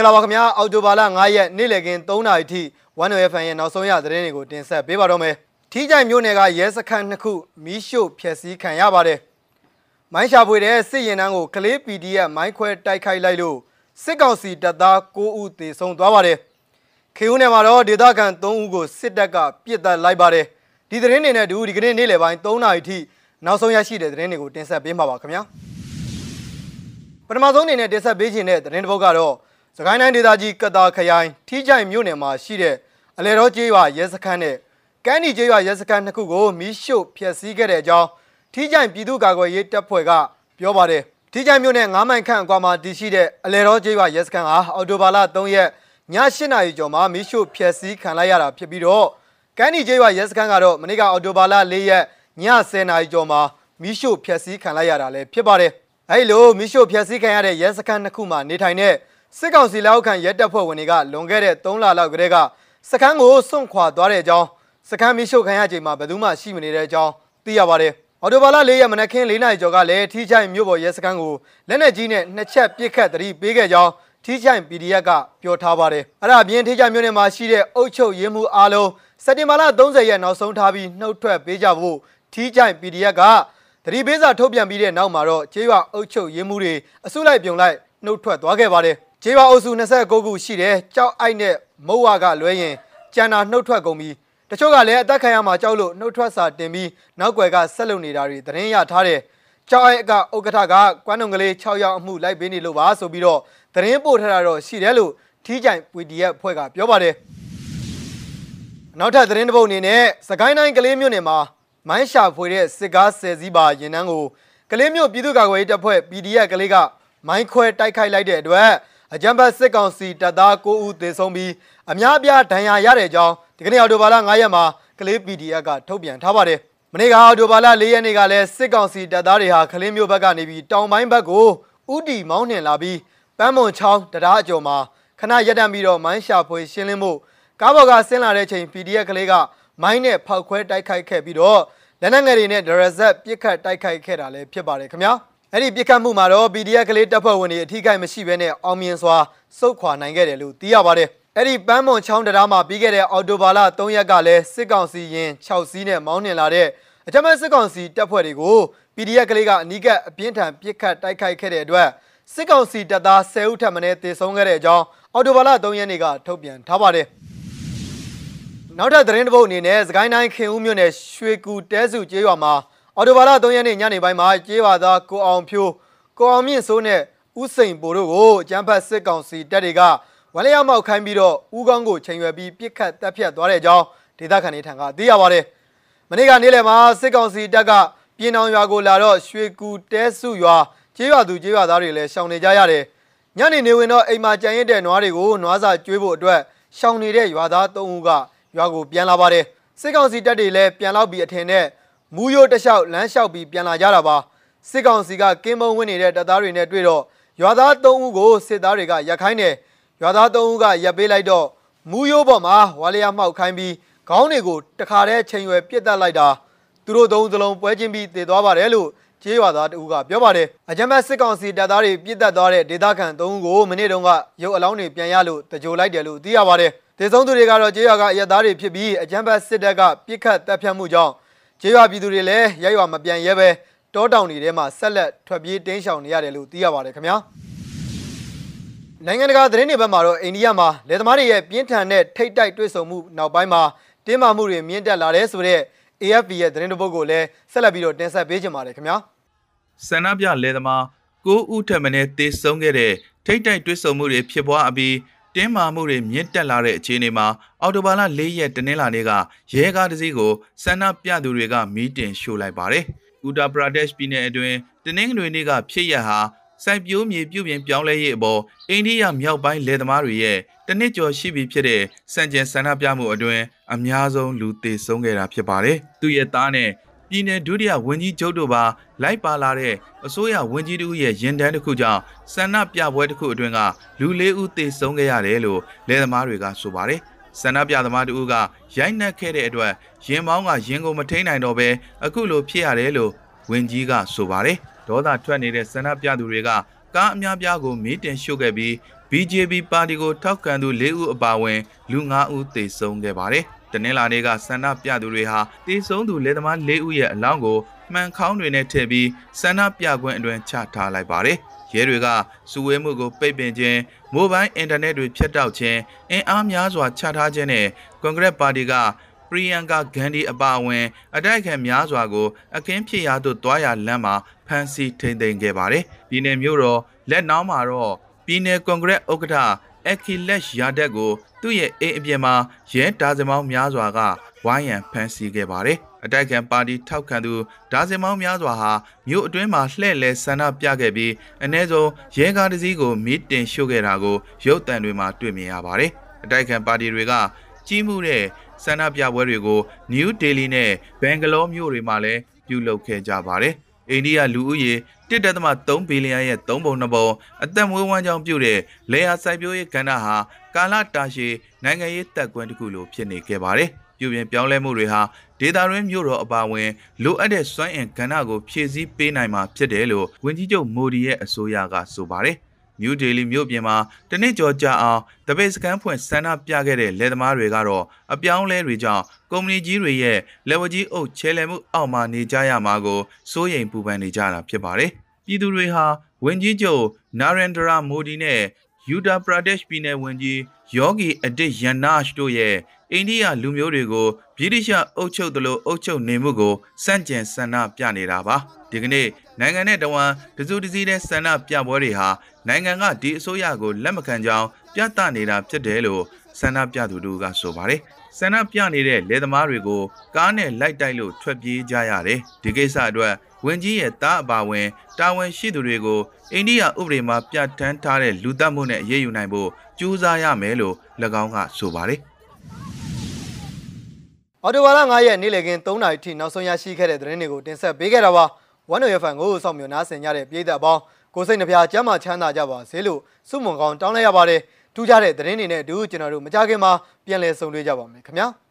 င်္ဂလာပါခင်ဗျာအောက်တိုဘာလ9ရက်နေ့လည်ခင်း3နာရီထိ1 FM ရဲ့နောက်ဆုံးရသတင်းတွေကိုတင်ဆက်ပေးပါတော့မယ်ထီးကြိုင်မြို့နယ်ကရဲစခန်းနှစ်ခုမီးရှို့ဖျက်ဆီးခံရပါတယ်မိုင်းရှာဖွေတဲ့စစ်ရင်တန်းကိုကလေး PDF မိုင်းခွဲတိုက်ခိုက်လိုက်လို့စစ်ကောင်စီတပ်သား9ဦးသေဆုံးသွားပါတယ်ခေဦးနယ်မှာတော့ဒေသခံ3ဦးကိုစစ်တပ်ကပြစ်ဒဏ်လိုက်ပါတယ်ဒီသတင်းတွေနဲ့တူဒီကနေ့နေ့လယ်ပိုင်း3နာရီထိနောက်ဆုံးရရှိတဲ့သတင်းတွေကိုတင်ဆက်ပေးမှာပါခင်ဗျာပထမဆုံးအနေနဲ့တင်ဆက်ပေးခြင်းတဲ့သတင်းတစ်ပုဒ်ကတော့ စကိုင်းတိုင်းဒေသကြီးကတာခရိုင်ထီးကြိုင်မြို့နယ်မှာရှိတဲ့အလဲတော်ကျေးရွာရဲစခန်းနဲ့ကမ်းနီကျေးရွာရဲစခန်းနှစ်ခုကိုမီးရှို့ဖျက်ဆီးခဲ့တဲ့အကြောင်းထီးကြိုင်ပြည်သူ့ကာကွယ်ရေးတပ်ဖွဲ့ကပြောပါတယ်ထီးကြိုင်မြို့နယ်9မိုင်ခန့်အကွာမှာတည်ရှိတဲ့အလဲတော်ကျေးရွာရဲစခန်းဟာအော်တိုဘာလ3ရက်ည8နာရီကျော်မှာမီးရှို့ဖျက်ဆီးခံလိုက်ရတာဖြစ်ပြီးတော့ကမ်းနီကျေးရွာရဲစခန်းကတော့မနေ့ကအော်တိုဘာလ4ရက်ည10နာရီကျော်မှာမီးရှို့ဖျက်ဆီးခံလိုက်ရတာလည်းဖြစ်ပါတယ်အဲဒီလိုမီးရှို့ဖျက်ဆီးခံရတဲ့ရဲစခန်းနှစ်ခုမှာနေထိုင်တဲ့ စစ်ကောင်စီလက်အောက်ခံရဲတပ်ဖွဲ့ဝင်တွေကလွန်ခဲ့တဲ့3လလောက်ကတည်းကစခန်းကိုစွန့်ခွာသွားတဲ့အကြောင်းစခန်းမီးရှို့ခံရချိန်မှာဘယ်သူမှရှိမနေတဲ့အကြောင်းသိရပါတယ်။အော်တိုဘာလ၄ရက်မနက်ခင်း၄နာရီကျော်ကလည်းထီးချိုင်မြို့ပေါ်ရဲစခန်းကိုလက်နက်ကြီးနဲ့နှစ်ချက်ပစ်ခတ်တတိပေးခဲ့ကြောင်းထီးချိုင် PDF ကပြောထားပါတယ်။အဲ့ဒါအပြင်ထီးချိုင်မြို့နယ်မှာရှိတဲ့အုပ်ချုပ်ရေးမှုအားလုံးစက်တင်ဘာလ30ရက်နောက်ဆုံးထားပြီးနှုတ်ထွက်ပေးကြဖို့ထီးချိုင် PDF ကတတိပေးစာထုတ်ပြန်ပြီးတဲ့နောက်မှာတော့ကျေးရွာအုပ်ချုပ်ရေးမှုတွေအစုလိုက်ပြုံလိုက်နှုတ်ထွက်သွားခဲ့ပါတယ်။ ကျေးရွာအုပ်စု29ခုရှိတဲ့ကြောက်အိုက်နဲ့မုတ်ဝါကလွဲရင်ကျန်တာနှုတ်ထွက်ကုန်ပြီးတချို့ကလည်းအသက်ခံရမှာကြောက်လို့နှုတ်ထွက်စာတင်ပြီးနောက်ွယ်ကဆက်လုပ်နေတာတွေသတင်းရထားတယ်။ကြောက်အိုက်ကဥက္ကဋ္ဌကကွမ်းုံကလေး6ယောက်အမှုလိုက်ပေးနေလို့ပါဆိုပြီးတော့သတင်းပို့ထားတာတော့ရှိတယ်လို့ထီးကြိုင် PDF ဖွဲ့ကပြောပါတယ်။နောက်ထပ်သတင်းတစ်ပုဒ်အနေနဲ့စကိုင်းတိုင်းကလေးမြို့နယ်မှာမိုင်းရှာဖွေတဲ့စစ်ကားဆယ်စီးပါရင်နှန်းကိုကလေးမြို့ပြည်သူ့ကာကွယ်ရေးတပ်ဖွဲ့ PDF ကလေးကမိုင်းခွဲတိုက်ခိုက်လိုက်တဲ့အတွက် အကြံဖတ်စစ်ကောင်စီတပ်သား9ဦးသေဆုံးပြီးအများအပြားဒဏ်ရာရတဲ့အကြောင်းဒီကနေ့အော်တိုဘာလ9ရက်မှာကလေး PDF ကထုတ်ပြန်ထားပါတယ်။မနေ့ကအော်တိုဘာလ4ရက်နေ့ကလည်းစစ်ကောင်စီတပ်သားတွေဟာကလေးမျိုးဘက်ကနေပြီးတောင်ပိုင်းဘက်ကိုဥတီမောင်းနှင်လာပြီးပန်းမွန်ချောင်းတရားအကျော်မှာခဏရက်တန့်ပြီးတော့မိုင်းရှာဖွေရှင်းလင်းမှုကားဘော်ကဆင်းလာတဲ့ချိန် PDF ကလေးကမိုင်းနဲ့ဖောက်ခွဲတိုက်ခိုက်ခဲ့ပြီးတော့လက်နက်ငယ်တွေနဲ့ဒရဇက်ပြစ်ခတ်တိုက်ခိုက်ခဲ့တာလည်းဖြစ်ပါတယ်ခင်ဗျာ။ အဲ့ဒီပြစ်ခတ်မှုမှာတော့ PDF ကလေးတပ်ဖွဲ့ဝင်တွေအထိကိမရှိဘဲနဲ့အောင်မြင်စွာစုခွာနိုင်ခဲ့တယ်လို့သိရပါတယ်။အဲ့ဒီပန်းမွန်ချောင်းတရားမှာပြီးခဲ့တဲ့အော်တိုဘာလ3ရက်ကလည်းစစ်ကောင်စီရင်6စီးနဲ့မောင်းနှင်လာတဲ့အကြမ်းဖက်စစ်ကောင်စီတပ်ဖွဲ့တွေကို PDF ကလေးကအနီးကပ်အပြင်းထန်ပစ်ခတ်တိုက်ခိုက်ခဲ့တဲ့အတွက်စစ်ကောင်စီတပ်သား10ဦးထပ်မံတေဆုံးခဲ့တဲ့အကြောင်းအော်တိုဘာလ3ရက်နေ့ကထုတ်ပြန်ထားပါတယ်။နောက်ထပ်သတင်းတစ်ပုဒ်အနေနဲ့စကိုင်းတိုင်းခင်ဦးမြို့နယ်ရွှေကူတဲစုကျေးရွာမှာ အော်တိုဘာလ3ရက်နေ့ညနေပိုင်းမှာကျေးရွာသားကိုအောင်ဖြိုးကိုအောင်မြင့်စိုးနဲ့ဦးစိန်ပိုတို့ကိုကျန်းဖတ်စစ်ကောင်စီတပ်တွေကဝလျောက်မောက်ခိုင်းပြီးတော့ဦးကောင်းကိုချိန်ရွယ်ပြီးပြစ်ခတ်တပ်ဖြတ်သွားတဲ့အကြောင်းဒေသခံတွေထံကသိရပါတယ်။မနေ့ကနေ့လယ်မှာစစ်ကောင်စီတပ်ကပြည်နောင်ရွာကိုလာတော့ရွှေကူတဲစုရွာကျေးရွာသူကျေးရွာသားတွေလည်းရှောင်နေကြရတယ်။ညနေနေဝင်တော့အိမ်မှာကြံရစ်တဲ့နွားတွေကိုနွားစာကျွေးဖို့အတွက်ရှောင်နေတဲ့ရွာသား၃ဦးကရွာကိုပြန်လာပါတယ်။စစ်ကောင်စီတပ်တွေလည်းပြန်လောက်ပြီးအထင်နဲ့ မူးရိုးတလျှောက်လမ်းလျှောက်ပြီးပြန်လာကြတာပါ။စစ်ကောင်စီကကင်းမုံဝင်နေတဲ့တပ်သားတွေနဲ့တွေ့တော့ရွာသား၃ဦးကိုစစ်သားတွေကရက်ခိုင်းတယ်ရွာသား၃ဦးကရက်ပေးလိုက်တော့မူးရိုးပေါ်မှာဝါလျာမှောက်ခိုင်းပြီးခေါင်းတွေကိုတခါတည်းချိန်ရွယ်ပြစ်တက်လိုက်တာသူတို့သုံးစလုံးပွဲချင်းပြီးတည်သွားပါတယ်လို့ကျေးရွာသားတဦးကပြောပါတယ်အကြမ်းဖက်စစ်ကောင်စီတပ်သားတွေပြစ်တက်သွားတဲ့ဒေသခံ၃ဦးကိုမနေ့တုန်းကရုပ်အလောင်းတွေပြန်ရလို့တကြိုလိုက်တယ်လို့သိရပါတယ်ဒေဆုံးသူတွေကတော့ကျေးရွာကအရက်သားတွေဖြစ်ပြီးအကြမ်းဖက်စစ်တပ်ကပြစ်ခတ်တပ်ဖြတ်မှုကြောင့် ကျေးရွာပြည်သူတွေလည်းရက်ရွာမပြန်ရဲပဲတောတောင်တွေထဲမှာဆက်လက်ထွက်ပြေးတင်းရှောင်နေရတယ်လို့သိရပါတယ်ခင်ဗျာနိုင်ငံတကာသတင်းတွေဘက်မှာတော့အိန္ဒိယမှာလယ်သမားတွေရဲ့ပြင်းထန်တဲ့ထိတ်တိုက်တွေ့ဆုံမှုနောက်ပိုင်းမှာတင်းမာမှုတွေမြင့်တက်လာတဲ့ဆိုတဲ့ AFP ရဲ့သတင်းတပုတ်ကိုလည်းဆက်လက်ပြီးတော့တင်ဆက်ပေးကြပါမယ်ခင်ဗျာဆန္ဒပြလယ်သမား9ဦးထက်မနည်းတေဆုံးခဲ့တဲ့ထိတ်တိုက်တွေ့ဆုံမှုတွေဖြစ်ပွားအပြီး တင်းမာမှုတွေမြင့်တက်လာတဲ့အခြေအနေမှာအော်တိုဘာလ၄ရက်တနင်္လာနေ့ကရဲကားတစ်စီးကိုဆန္ဒပြသူတွေကမီးတင်ရှို့လိုက်ပါတယ်။ဥတာပရာဒက်ရှ်ပြည်နယ်အတွင်းတနင်္ဂနွေနေ့ကဖြစ်ရဟာစိုက်ပျိုးမြေပြုပြင်ပြောင်းလဲရေးအပေါ်အိန္ဒိယမြောက်ပိုင်းလယ်သမားတွေရဲ့တနစ်ကျော်ရှိပြီဖြစ်တဲ့စံကျင်ဆန္ဒပြမှုအတွင်းအများဆုံးလူသေဆုံးခဲ့တာဖြစ်ပါတယ်။သူ့ရဲ့သားနဲ့ ပြည်내ဒုတိယဝန်ကြီးချုပ်တို့ပါလိုက်ပါလာတဲ့အစိုးရဝန်ကြီးတို့ရဲ့ရင်တန်းတစ်ခုကြောင့်ဆန္ဒပြပွဲတစ်ခုအတွင်းကလူလေးဦးသေဆုံးခဲ့ရတယ်လို့လယ်သမားတွေကဆိုပါတယ်ဆန္ဒပြသမားတို့ကရိုက်နှက်ခဲ့တဲ့အတွက်ရင်မောင်းကရင်ကိုမထိန်နိုင်တော့ဘဲအခုလိုဖြစ်ရတယ်လို့ဝန်ကြီးကဆိုပါတယ်ဒေါသထွက်နေတဲ့ဆန္ဒပြသူတွေကကားအများပြားကိုမီးတင်ရှို့ခဲ့ပြီး BJP ပါတီကိုထောက်ခံသူ၄ဦးအပါအဝင်လူ9ဦးသေဆုံးခဲ့ပါတယ်။ တနင်္လာနေ့ကဆန္ဒပြသူတွေဟာသေဆုံးသူလက်သမား၄ဦးရဲ့အလောင်းကိုမှန်ခေါင်းတွေနဲ့ထည့်ပြီးဆန္ဒပြခွင့်အတွင်ချထားလိုက်ပါတယ်။ရဲတွေကစုဝေးမှုကိုပိတ်ပင်ခြင်းမိုဘိုင်းအင်တာနက်တွေဖြတ်တောက်ခြင်းအင်အားများစွာချထားခြင်းနဲ့ကွန်ဂရက်ပါတီကပရီယန်ကာဂန်ဒီအပါအဝင် အတိုက်အခံများစွာကိုအခင်းဖြစ်ရာသို့တွားရလမ်းမှာဖမ်းဆီးထိန်းသိမ်းခဲ့ပါတယ်။ပြည်내မြို့တော်လက်နောက်မှာတော့ပြည်내ကွန်ဂရက်ဥက္ကဋ္ဌ အခီလက်ယာဒက်ကိုသူ့ရဲ့အိမ်အပြင်မှာရဲတားစမောင်းများစွာကဝိုင်းရန်ဖမ်းဆီးခဲ့ပါတယ်။အတိုက်ခံပါတီထောက်ခံသူဒါဇင်မောင်းများစွာဟာမြို့အတွင်းမှာလှည့်လဲဆန္ဒပြခဲ့ပြီးအ ਨੇ ဆုံးရဲကားတစ်စီးကိုမီးတင်ရှို့ခဲ့တာကိုရုပ်သံတွေမှာတွေ့မြင်ရပါတယ်။အတိုက်ခံပါတီတွေကကြီးမှုတဲ့ဆန္ဒပြပွဲတွေကို New Delhi နဲ့ဘန်ဂလောမြို့တွေမှာလည်းပြုလုပ်ခဲ့ကြပါတယ်။အိန္ဒိယလူဦးရေ 1.3ဘီလီယံရဲ့3ပုံ2ပုံအသက်မွေးဝမ်းကြောင်းပြုတဲ့လေယာစိုက်ပျိုးရေးကဏ္ဍဟာကာလတာရှည်နိုင်ငံရေးတပ်ကွင်းတစ်ခုလိုဖြစ်နေခဲ့ပါတယ်။ပြုပြင်ပြောင်းလဲမှုတွေဟာဒေတာရင်းမြို့တော်အပါအဝင်လိုအပ်တဲ့စွမ်းအင်ကဏ္ဍကိုဖြည့်ဆည်းပေးနိုင်မှာဖြစ်တယ်လို့ဝန်ကြီးချုပ်မိုဒီရဲ့အဆိုအရကဆိုပါတယ်။ New Delhi မြို့ပြင်မှာတနစ်ကျော်ကြာအောင်တပိတ်စကန်ဖွင့်ဆန္ဒပြခဲ့တဲ့လယ်သမားတွေကတော့အပြောင်းလဲတွေကြောင့်ကုမ္ပဏီကြီးတွေရဲ့လက်ဝကြီးအုပ်ချဲလဲမှုအောက်မှာနေကြရမှာကိုစိုးရိမ်ပူပန်နေကြတာဖြစ်ပါတယ်။ပြည်သူတွေဟာဝန်ကြီးချုပ်နာရန်ဒရာမိုဒီနဲ့ Uttar Pradesh ပြည်နယ်ဝန်ကြီးယောဂီအဒစ်ယနာရှ်တို့ရဲ့အိန္ဒိယလူမျိုးတွေကိုဗြိတိရှအုပ်ချုပ်သလိုအုပ်ချုပ်နေမှုကိုစန့်ကျင်ဆန္ဒပြနေတာပါဒီကနေ့နိုင်ငံနဲ့တဝန်တစုတစည်းတဲ့ဆန္ဒပြပွဲတွေဟာနိုင်ငံကဒီအစိုးရကိုလက်မခံကြောင်းပြသနေတာဖြစ်တယ်လို့ ဆန္ဒပြသူတို့ကဆိုပါတယ်ဆန္ဒပြနေတဲ့လယ်သမားတွေကိုကားနဲ့လိုက်တိုက်လို့ထွက်ပြေးကြရတယ်ဒီကိစ္စအတွက်ဝင်ကြီးရဲ့တားအပါဝင်တာဝန်ရှိသူတွေကိုအိန္ဒိယဥပဒေမှာပြဋ္ဌာန်းထားတဲ့လူသတ်မှုနဲ့အရေးယူနိုင်ဖို့ကြိုးစားရမယ်လို့၎င်းကဆိုပါတယ်အော်တိုဝါလာ9ရက်နေ့လည်ခင်း3နာရီထိနောက်ဆုံးရရှိခဲ့တဲ့သတင်းတွေကိုတင်ဆက်ပေးခဲ့တာပါ။ One FM ကိုစောင့်မျှော်နားဆင်ကြတဲ့ပြည်သက်အပေါင်းကိုစိတ်နှပြကျမ်းမာချမ်းသာကြပါစေလို့ဆုမွန်ကောင်းတောင်းလိုက်ရပါတယ်။ ထူးခြားတဲ့သတင်းတွေနဲ့အတူကျွန်တော်တို့မကြခင်မှာပြန်လည်ဆုံတွေ့ကြပါမယ်ခင်ဗျာ။